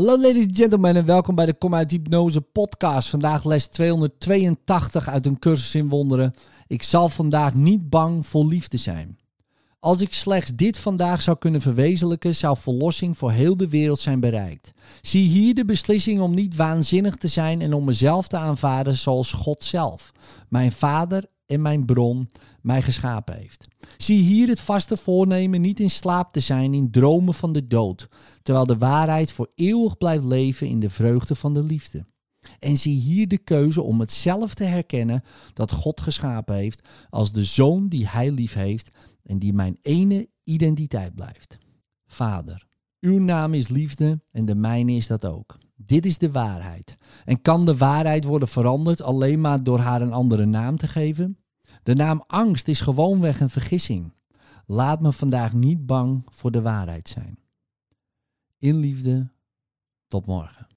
Hallo ladies and gentlemen en welkom bij de Kom uit Hypnose podcast. Vandaag les 282 uit een cursus in wonderen. Ik zal vandaag niet bang voor liefde zijn. Als ik slechts dit vandaag zou kunnen verwezenlijken, zou verlossing voor heel de wereld zijn bereikt. Zie hier de beslissing om niet waanzinnig te zijn en om mezelf te aanvaarden zoals God zelf, mijn Vader en mijn bron, mij geschapen heeft. Zie hier het vaste voornemen niet in slaap te zijn in dromen van de dood, terwijl de waarheid voor eeuwig blijft leven in de vreugde van de liefde. En zie hier de keuze om het zelf te herkennen dat God geschapen heeft als de zoon die hij lief heeft en die mijn ene identiteit blijft. Vader, uw naam is liefde en de mijne is dat ook. Dit is de waarheid. En kan de waarheid worden veranderd alleen maar door haar een andere naam te geven? De naam angst is gewoonweg een vergissing. Laat me vandaag niet bang voor de waarheid zijn. In liefde, tot morgen.